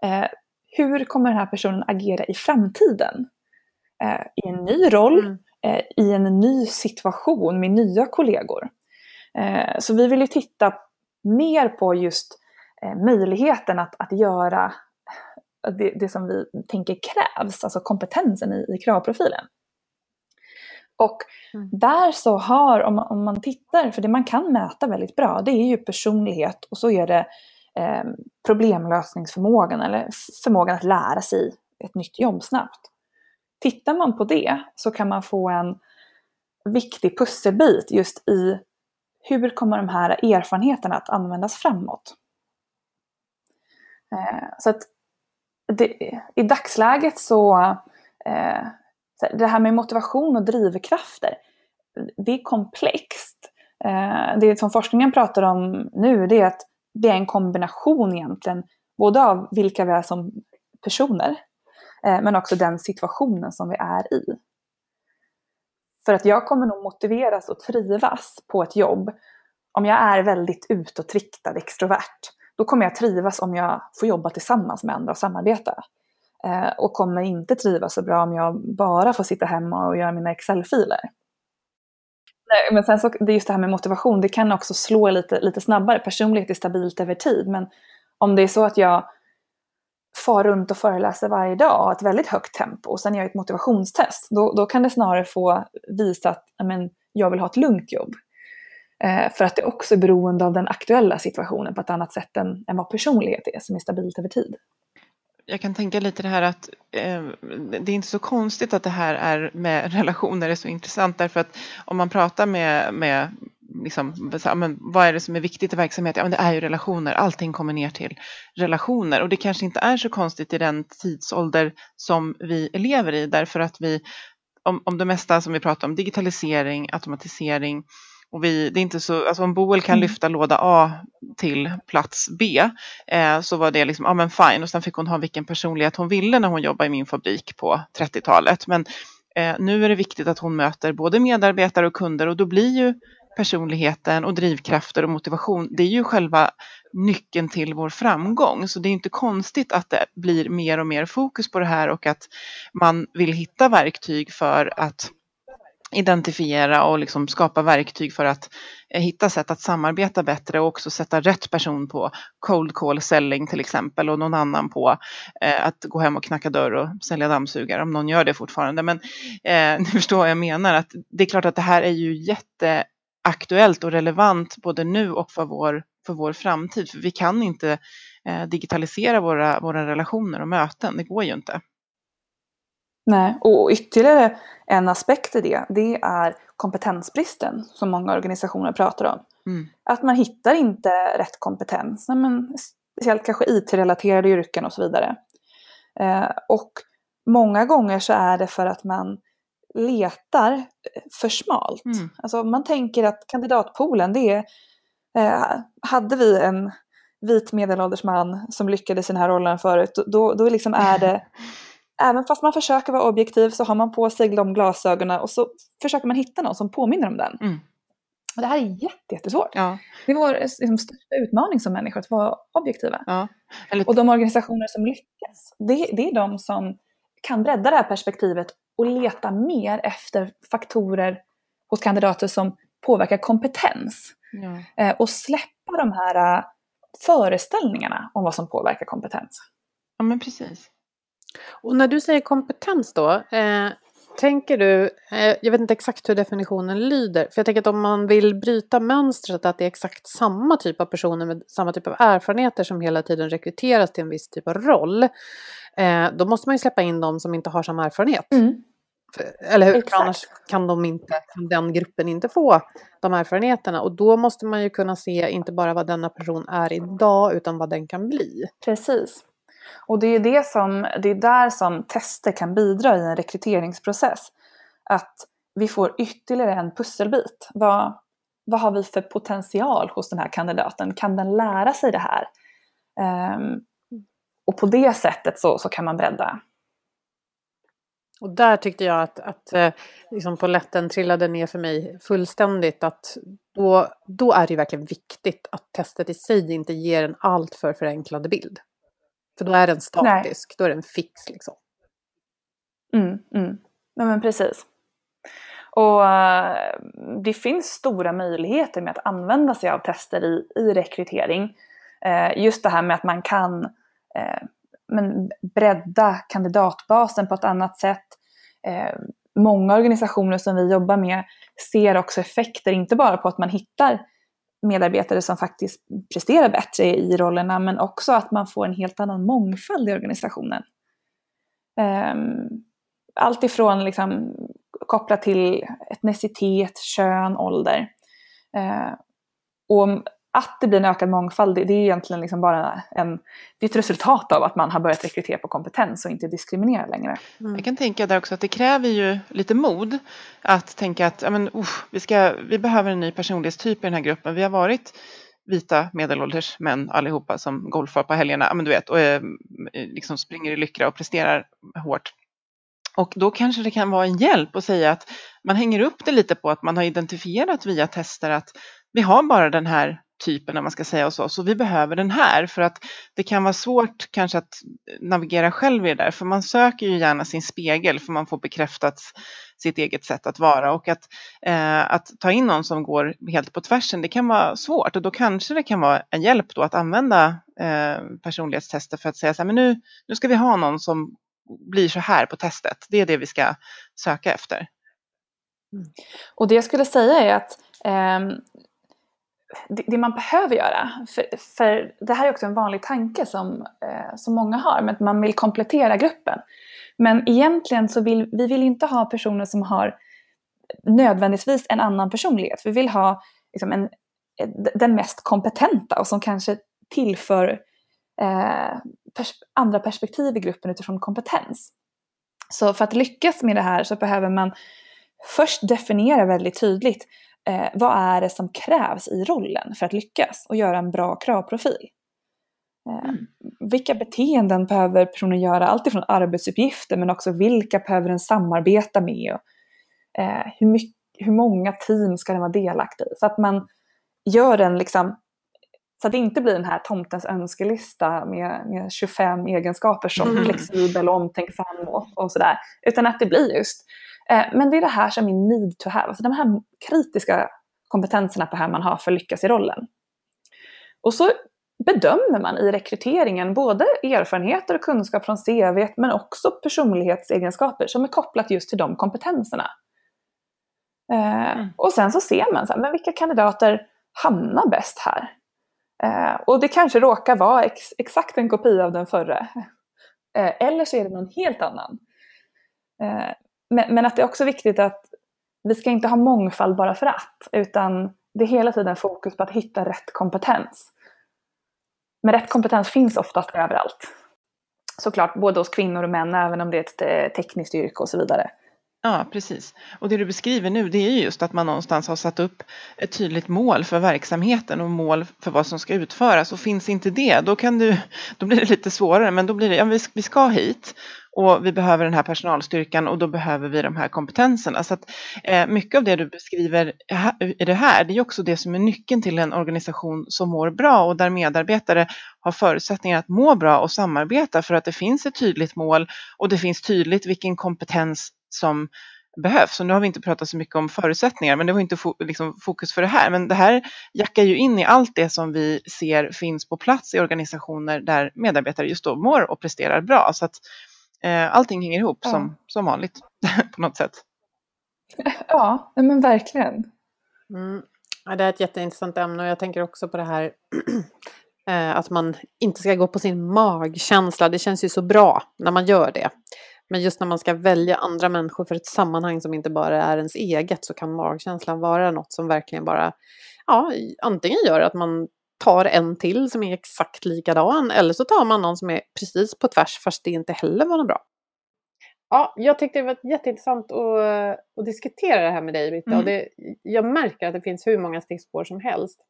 eh, hur kommer den här personen agera i framtiden? Eh, I en ny roll, mm. eh, i en ny situation med nya kollegor. Eh, så vi vill ju titta mer på just eh, möjligheten att, att göra det, det, som vi tänker krävs, alltså kompetensen i, i kravprofilen. Och mm. där så har, om om man tittar, för det man kan mäta väldigt bra, det är ju personlighet och så är det eh, problemlösningsförmågan eller förmågan att lära sig ett nytt jobb snabbt. Tittar man på det så kan man få en viktig pusselbit just i hur kommer de här erfarenheterna att användas framåt. Eh, så att det, i dagsläget så eh, det här med motivation och drivkrafter, det är komplext. Eh, det som forskningen pratar om nu det är att det är en kombination egentligen, både av vilka vi är som personer, eh, men också den situationen som vi är i. För att jag kommer nog motiveras och trivas på ett jobb om jag är väldigt utåtriktad, extrovert. Då kommer jag trivas om jag får jobba tillsammans med andra och samarbeta. Eh, och kommer inte trivas så bra om jag bara får sitta hemma och göra mina Excel-filer. Men sen så, det är just det här med motivation, det kan också slå lite, lite snabbare. Personlighet är stabilt över tid, men om det är så att jag far runt och föreläser varje dag och har ett väldigt högt tempo och sen gör jag ett motivationstest, då, då kan det snarare få visa att amen, jag vill ha ett lugnt jobb. Eh, för att det också är beroende av den aktuella situationen på ett annat sätt än, än vad personlighet är, som är stabilt över tid jag kan tänka lite det här att eh, det är inte så konstigt att det här är med <laughs> relationer är så intressant därför att om man pratar med, med liksom, men vad är det som är viktigt i verksamheten? Ja, men det är ju relationer. Allting kommer ner till relationer och det kanske inte är så konstigt i den tidsålder som vi lever i därför att vi om, om det mesta som vi pratar om, digitalisering, automatisering, och vi, det är inte så, alltså om Boel kan mm. lyfta låda A till plats B eh, så var det liksom, ja men fine. Och sen fick hon ha vilken personlighet hon ville när hon jobbade i min fabrik på 30-talet. Men eh, nu är det viktigt att hon möter både medarbetare och kunder och då blir ju personligheten och drivkrafter och motivation, det är ju själva nyckeln till vår framgång. Så det är inte konstigt att det blir mer och mer fokus på det här och att man vill hitta verktyg för att identifiera och liksom skapa verktyg för att eh, hitta sätt att samarbeta bättre och också sätta rätt person på cold call selling till exempel och någon annan på eh, att gå hem och knacka dörr och sälja dammsugare om någon gör det fortfarande. Men eh, <laughs> ni förstår vad jag menar att det är klart att det här är ju jätteaktuellt och relevant både nu och för vår, för vår framtid. För vi kan inte eh, digitalisera våra, våra relationer och möten, det går ju inte. Nej, och ytterligare en aspekt i det, det är kompetensbristen som många organisationer pratar om. Mm. Att man hittar inte rätt kompetens, men speciellt kanske IT-relaterade yrken och så vidare. Eh, och många gånger så är det för att man letar eh, för smalt. Mm. Alltså man tänker att kandidatpoolen det är, eh, hade vi en vit medelålders man som lyckades i den här rollen förut, då, då liksom är det <laughs> Även fast man försöker vara objektiv så har man på sig de glasögonen och så försöker man hitta någon som påminner om den. Mm. Och det här är jättesvårt. Ja. Det är vår liksom, största utmaning som människor, att vara objektiva. Ja. Eller... Och de organisationer som lyckas, det, det är de som kan bredda det här perspektivet och leta mer efter faktorer hos kandidater som påverkar kompetens. Ja. Eh, och släppa de här uh, föreställningarna om vad som påverkar kompetens. Ja men precis. Och när du säger kompetens då, eh, tänker du, eh, jag vet inte exakt hur definitionen lyder, för jag tänker att om man vill bryta mönstret att det är exakt samma typ av personer med samma typ av erfarenheter som hela tiden rekryteras till en viss typ av roll, eh, då måste man ju släppa in de som inte har samma erfarenhet. Mm. Eller hur? Exakt. Annars kan, de inte, kan den gruppen inte få de erfarenheterna. Och då måste man ju kunna se inte bara vad denna person är idag utan vad den kan bli. Precis. Och det är, det, som, det är där som tester kan bidra i en rekryteringsprocess. Att vi får ytterligare en pusselbit. Vad, vad har vi för potential hos den här kandidaten? Kan den lära sig det här? Um, och på det sättet så, så kan man bredda. Och där tyckte jag att, att eh, liksom poletten trillade ner för mig fullständigt. Att då, då är det verkligen viktigt att testet i sig inte ger en alltför förenklad bild. För då är den statisk, Nej. då är den fix liksom. Mm, mm. Ja men precis. Och uh, det finns stora möjligheter med att använda sig av tester i, i rekrytering. Uh, just det här med att man kan uh, men bredda kandidatbasen på ett annat sätt. många organisationer som vi jobbar med ser också effekter, inte bara på att man hittar medarbetare som faktiskt presterar bättre i rollerna men också att man får en helt annan mångfald i organisationen. Um, allt ifrån liksom, kopplat till etnicitet, kön, ålder. Uh, och att det blir en ökad mångfald, det, det är egentligen liksom bara en, det är ett resultat av att man har börjat rekrytera på kompetens och inte diskriminera längre. Mm. Jag kan tänka där också att det kräver ju lite mod att tänka att ja, men, uh, vi, ska, vi behöver en ny personlighetstyp i den här gruppen. Vi har varit vita medelålders män allihopa som golfar på helgerna, ja, men du vet, och eh, liksom springer i lyckra och presterar hårt. Och då kanske det kan vara en hjälp att säga att man hänger upp det lite på att man har identifierat via tester att vi har bara den här typen, om man ska säga, hos oss. Och vi behöver den här för att det kan vara svårt kanske att navigera själv i det där, för man söker ju gärna sin spegel för man får bekräftat sitt eget sätt att vara och att, eh, att ta in någon som går helt på tvärsen, det kan vara svårt och då kanske det kan vara en hjälp då att använda eh, personlighetstester för att säga så här, men nu, nu ska vi ha någon som blir så här på testet. Det är det vi ska söka efter. Mm. Och det jag skulle säga är att eh, det, det, man behöver göra, för, för, det här är också en vanlig tanke som, eh, som många har, men att man vill komplettera gruppen. Men egentligen så vill vi vill inte ha personer som har nödvändigtvis en annan personlighet. Vi vill ha liksom, en, den mest kompetenta och som kanske tillför eh, pers andra perspektiv i gruppen utifrån kompetens. Så för att lyckas med det här så behöver man först definiera väldigt tydligt eh, vad är det som krävs i rollen för att lyckas och göra en bra kravprofil. Eh, mm. Vilka beteenden behöver personen göra? Alltifrån arbetsuppgifter men också vilka behöver den samarbeta med? Och, eh, hur, mycket, hur många team ska den vara delaktig i? Så att man gör den liksom så att det inte blir den här tomtens önskelista med, med 25 egenskaper som mm. flexibel och omtänksam och, och sådär. Utan att det blir just men det är det här som är need to have, alltså de här kritiska kompetenserna på här man har för att lyckas i rollen. Och så bedömer man i rekryteringen både erfarenheter och kunskap från CV men också personlighetsegenskaper som är kopplat just till de kompetenserna. Eh, mm. Och sen så ser man så här, men vilka kandidater hamnar bäst här. Eh, och det kanske råkar vara ex exakt en kopia av den förra. eller så är det någon helt annan. Men, men, att det är också viktigt att vi ska inte ha mångfald bara för att, utan det är hela tiden fokus på att hitta rätt kompetens. Men rätt kompetens finns oftast överallt. Såklart både hos kvinnor och män, även om det är ett eh, tekniskt yrke och så vidare. Ja, precis. Och det du beskriver nu det är ju just att man någonstans har satt upp ett tydligt mål för verksamheten och mål för vad som ska utföras. Och finns inte det, då, kan du, då blir det lite svårare. Men då blir det, ja, vi ska hit och vi behöver den här personalstyrkan och då behöver vi de här kompetenserna. Så att, eh, mycket av det du beskriver i det här, det är också det som är nyckeln till en organisation som mår bra och där medarbetare har förutsättningar att må bra och samarbeta för att det finns ett tydligt mål och det finns tydligt vilken kompetens som behövs. Och nu har vi inte pratat så mycket om förutsättningar, men det var inte fo liksom fokus för det här. Men det här jackar ju in i allt det som vi ser finns på plats i organisationer där medarbetare just då mår och presterar bra. Så att eh, allting hänger ihop ja. som, som vanligt <laughs> på något sätt. <laughs> Ja, men verkligen. Mm. Ja, det är ett jätteintressant ämne och jag tänker också på det här <clears throat> eh, att man inte ska gå på sin magkänsla. Det känns ju så bra när man gör det. Men just när man ska välja andra människor för ett sammanhang som inte bara är ens eget så kan magkänslan vara något som verkligen bara, ja, antingen gör att man tar en till som är exakt likadan eller så tar man någon som är precis på tvärs fast det inte heller var något bra. Ja, jag tyckte det var jätteintressant att, att diskutera det här med dig Britta. Mm. Och det, jag märker att det finns hur många stickspår som helst.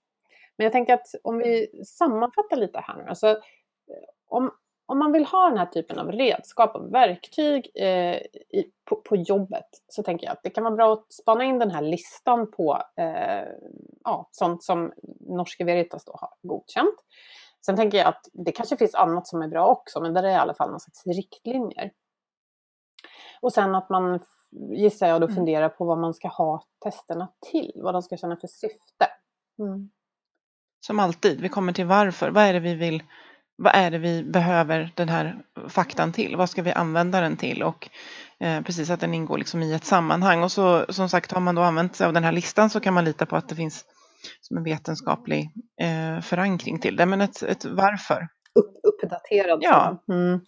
Men jag tänker att om vi sammanfattar lite här nu. Alltså, om, om man vill ha den här typen av redskap och verktyg eh, i, på, på, jobbet så tänker jag att det kan vara bra att spana in den här listan på eh, ja, sånt som Norske Veritas då har godkänt. Sen tänker jag att det kanske finns annat som är bra också, men där är i alla fall någon slags riktlinjer. Och sen att man, gissar jag, då mm. funderar på vad man ska ha testerna till, vad de ska känna för syfte. Mm. Som alltid, vi kommer till varför. Vad är det vi vill vad är det vi behöver den här faktan till? Vad ska vi använda den till? Och eh, precis att den ingår liksom i ett sammanhang. Och så som sagt har man då använt sig av den här listan så kan man lita på att det finns som en vetenskaplig eh, förankring till det. Men ett, ett varför uppdaterad. Ja. Mm.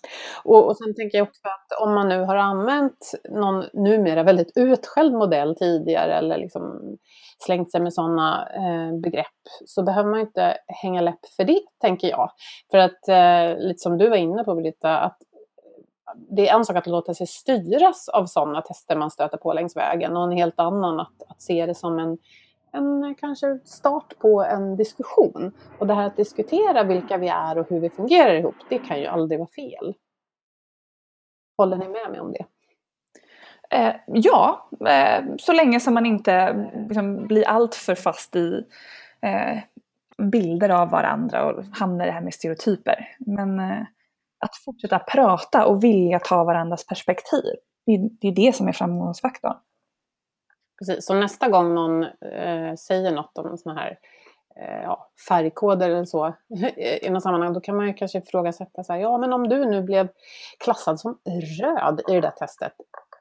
Och, och sen tänker jag också att om man nu har använt någon numera väldigt utskälld modell tidigare eller liksom slängt sig med sådana eh, begrepp så behöver man inte hänga läpp för det, tänker jag. För att, eh, lite som du var inne på Britta, att det är en sak att låta sig styras av sådana tester man stöter på längs vägen och en helt annan att, att se det som en en kanske start på en diskussion. Och det här att diskutera vilka vi är och hur vi fungerar ihop, det kan ju aldrig vara fel. Håller ni med mig om det? Eh, ja, eh, så länge som man inte liksom, blir alltför fast i eh, bilder av varandra och hamnar i det här med stereotyper. Men eh, att fortsätta prata och vilja ta varandras perspektiv, det, det är det som är framgångsfaktorn. Precis, så nästa gång någon eh, säger något om sådana här eh, ja, färgkoder eller så <laughs> i något sammanhang, då kan man ju kanske ifrågasätta så här, ja men om du nu blev klassad som röd i det där testet,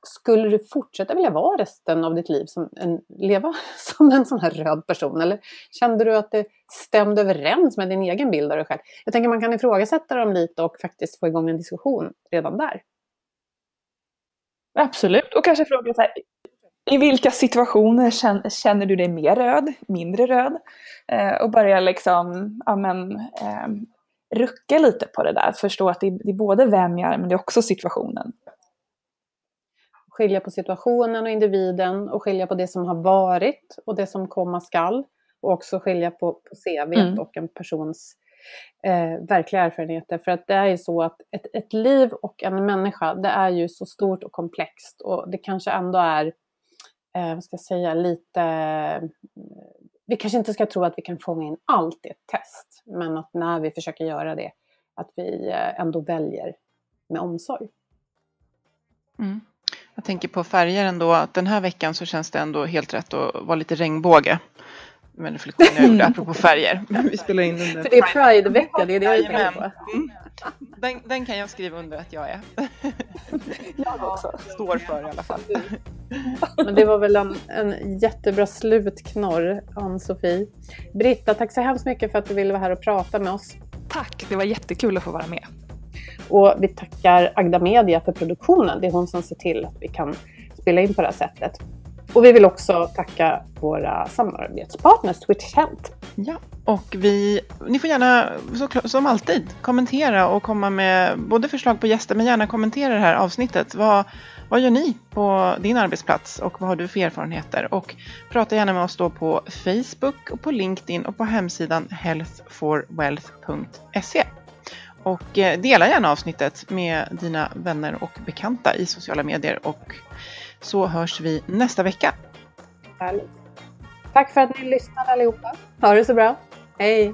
skulle du fortsätta vilja vara resten av ditt liv som en, leva <laughs> som en sån här röd person? Eller kände du att det stämde överens med din egen bild av dig själv? Jag tänker man kan ifrågasätta dem lite och faktiskt få igång en diskussion redan där. Absolut, och kanske fråga så här, i vilka situationer känner du dig mer röd, mindre röd? Eh, och börja liksom, ja men, eh, rucka lite på det där. Förstå att det är, det är både vem jag är, men det är också situationen. Skilja på situationen och individen och skilja på det som har varit och det som komma skall. Och också skilja på, på CV mm. och en persons eh, verkliga erfarenheter. För att det är ju så att ett, ett liv och en människa, det är ju så stort och komplext och det kanske ändå är eh, vad ska jag säga, lite... Eh, vi kanske inte ska tro att vi kan fånga in allt i ett test, men att när vi försöker göra det, att vi eh, ändå väljer med omsorg. Mm. Jag tänker på färger ändå, att den här veckan så känns det ändå helt rätt att vara lite regnbåge. Med reflektion jag gjorde apropå färger. <laughs> Vi spelar in den där. För det är Pride-vecka, det är det jag tänker på. Mm. Den, den, kan jag skriva under att jag är. <laughs> Jag också. Står för i alla fall. <laughs> Men det var väl en, en jättebra slutknorr, Ann-Sofie. Britta, tack så hemskt mycket för att du ville vara här och prata med oss. Tack, det var jättekul att få vara med. Och vi tackar Agda Media för produktionen. Det är hon som ser till att vi kan spela in på det här sättet. Och vi vill också tacka våra samarbetspartners Switch Health. Ja, och vi, ni får gärna så, som alltid kommentera och komma med både förslag på gäster men gärna kommentera det här avsnittet. Vad, vad gör ni på din arbetsplats och vad har du för erfarenheter? Och prata gärna med oss då på Facebook och på LinkedIn och på hemsidan healthforwealth.se. Och eh, dela gärna avsnittet med dina vänner och bekanta i sociala medier och så hörs vi nästa vecka. Härligt. Tack för att ni lyssnade allihopa. Ha det så bra. Hej!